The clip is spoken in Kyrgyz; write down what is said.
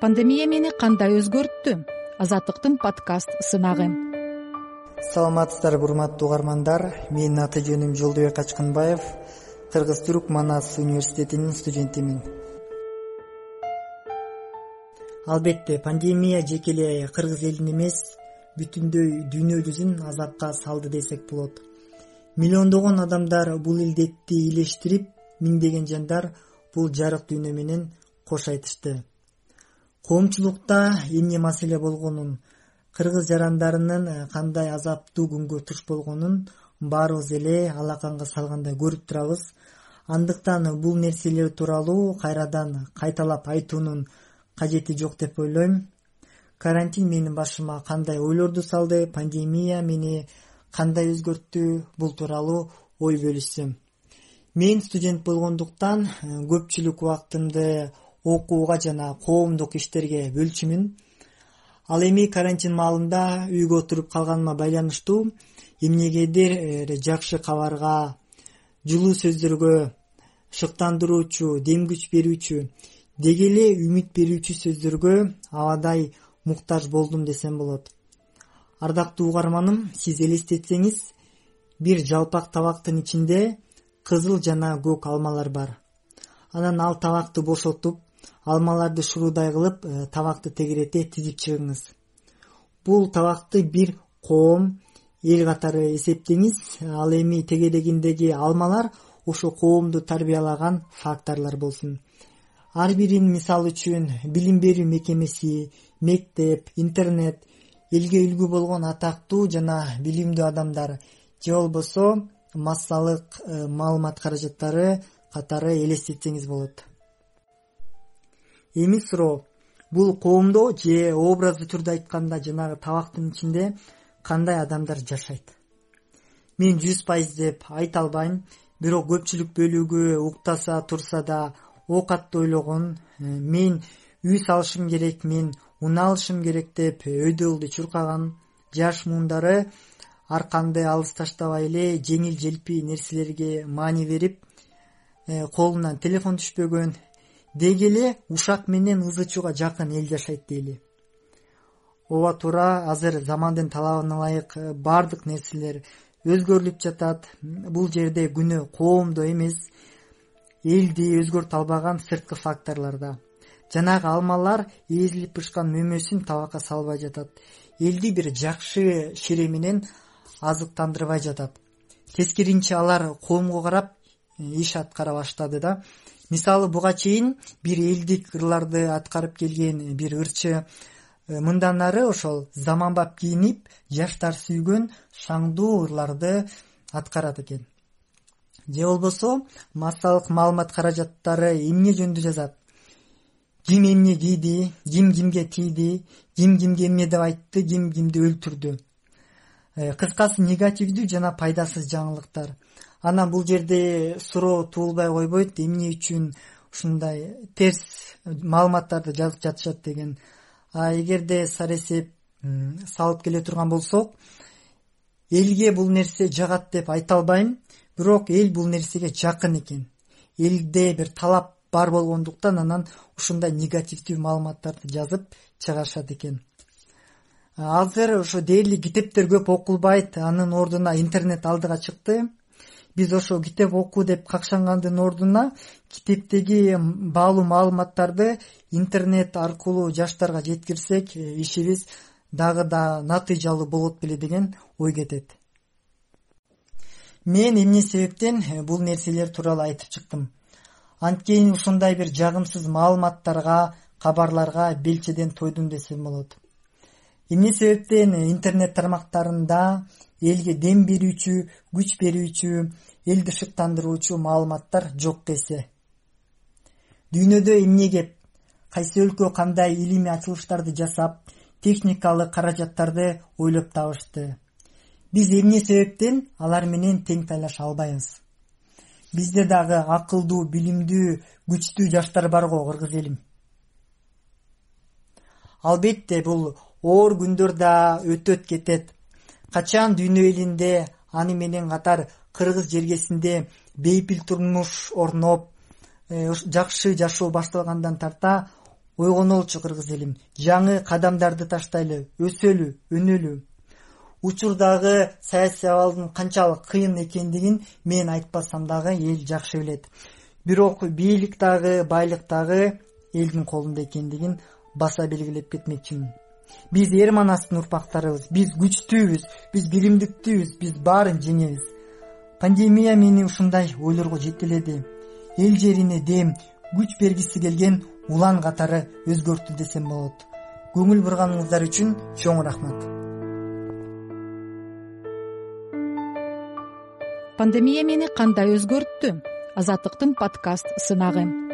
пандемия мени кандай өзгөрттү? Азаттыктын подкаст сынагы. Саламатсыздарбы урматтуу угармандар. Менин аты жөнүм жолдобек качкынбаев кыргыз түрк манас университетинин студентимин. Албетте пандемия жеке эле кыргыз элин эмес бүтүндөй дүйнө жүзүн азапка салды десек болот. Миллиондогон адамдар бул илдетти ийлештирип миңдеген жандар бул жарык дүйнө менен кош айтышты коомчулукта эмне маселе болгонун кыргыз жарандарынын э, кандай азаптуу күнгө туш болгонун баарыбыз эле алаканга салгандай көрүп турабыз. Андыктан бул нерселер тууралуу кайрадан кайталап айтуунун кажети жок деп ойлойм. Карантин менин башыма кандай ойлорду салды пандемия мени кандай өзгөрттү бул тууралуу ой бөлүшсөм мен студент болгондуктан э, көпчүлүк убактымды окууга жана коомдук иштерге бөлчүмүн. Ал эми карантин маалында үйгө отуруп калганыма байланыштуу эмнегедир э, жакшы кабарга жылуу сөздөргө шыктандыруучу дем күч берүүчү деги эле үмүт берүүчү сөздөргө абадай муктаж болдум десем болот. Ардактуу угарманым сиз элестетсеңиз бир жалпак табактын ичинде кызыл жана көк алмалар бар. Анан ал табакты бошотуп алмаларды шуруудай кылып э, табакты тегерете тизип чыгыңыз. Бул табакты бир коом эл катары эсептеңиз. Ал эми тегерегиндеги алмалар ошол коомду тарбиялаган факторлор болсун. Ар бирин мисал үчүн билим берүү мекемеси мектеп интернет элге үлгү болгон атактуу жана билимдүү адамдар же болбосо массалык э, маалымат каражаттары катары элестетсеңиз болот эми суроо бул коомдо же образдуу түрдө айтканда жанагы табактын ичинде кандай адамдар жашайт? Мен жүз пайыз деп айта албайм бирок көпчүлүк бөлүгү уктаса турса да оокатты ойлогон э, мен үй салышым керек мен унаа алышым керек деп өйдө чуркаган жаш муундары арканды алыс таштабай эле жеңил желпи нерселерге маани берип э, колунан телефон түшпөгөн деги эле ушак менен ыз ычууга жакын эл жашайт дейли. Ооба туура азыр замандын талабына ылайык э, баардык нерселер өзгөрүлүп жатат. Бул жерде күнөө коомдо эмес элди өзгөртө албаган сырткы факторлордо жанагы алмалар эзилип бышкан мөмөсүн табакка салбай жатат. Элди бир жакшы шере менен азыктандырбай жатат. Тескерисинче алар коомго карап э, иш аткара баштады да мисалы буга чейин бир элдик ырларды аткарып келген бир ырчы э, мындан ары ошол заманбап кийинип жаштар сүйгөн шаңдуу ырларды аткарат экен. Же болбосо массалык маалымат каражаттары эмне жөнүндө жазат? Ким эмне кийди ким кимге тийди ким кимге эмне деп айтты ким кимди өлтүрдү? Э, кыскасы негативдүү жана пайдасыз жаңылыктар анан бул жерде суроо туулбай койбойт. Эмне үчүн ушундай терс маалыматтарды жазып жатышат деген. А эгерде сара эсеп салып келе турган болсок элге бул нерсе жагат деп айта албайм. Бирок эл бул нерсеге жакын экен. Элде бир талап бар болгондуктан анан ушундай негативдүү маалыматтарды жазып чыгарышат экен. Азыр ошо дээрлик китептер көп окулбайт. Анын ордуна интернет алдыга чыкты биз ошо китеп окуу деп какшангандын ордуна китептеги баалуу маалыматтарды интернет аркылуу жаштарга жеткирсек э, ишибиз дагы да натыйжалуу болот беле деген ой кетет. Мен эмне себептен э, бул нерселер тууралуу айтып чыктым. Анткени ушундай бир жагымсыз маалыматтарга кабарларга белчеден тойдум десем болот эмне себептен интернет тармактарында элге дем берүүчү күч берүүчү элди шыктандыруучу маалыматтар жок десе дүйнөдө эмне кеп кайсы өлкө кандай илимий ачылыштарды жасап техникалык каражаттарды ойлоп табышты. Биз эмне себептен алар менен тең талаша албайбыз. Бизде дагы акылдуу билимдүү күчтүү жаштар бар го кыргыз элим. Албетте бул оор күндөр да өтөт кетет. Качан дүйнө элинде аны менен катар кыргыз жергесинде бейпил турмуш орноп э, жакшы жашоо башталгандан тарта ойгонолчу кыргыз элим жаңы кадамдарды таштайлы өсөлү өнөлү. Учурдагы саясий абалдын канчалык кыйын экендигин мен айтпасам дагы эл жакшы билет. Бирок бийлик дагы байлык дагы элдин колунда экендигин баса белгилеп кетмекчимин биз эр манастын урпактарыбыз биз күчтүүбүз биз биримдиктүүбүз биз баарын жеңебиз. Пандемия мени ушундай ойлорго жетеледи. Эл жерине дем күч бергиси келген улан катары өзгөрттү десем болот. Көңүл бурганыңыздар үчүн чоң рахмат. Пандемия мени кандай өзгөрттү? Азаттыктын подкаст сынагы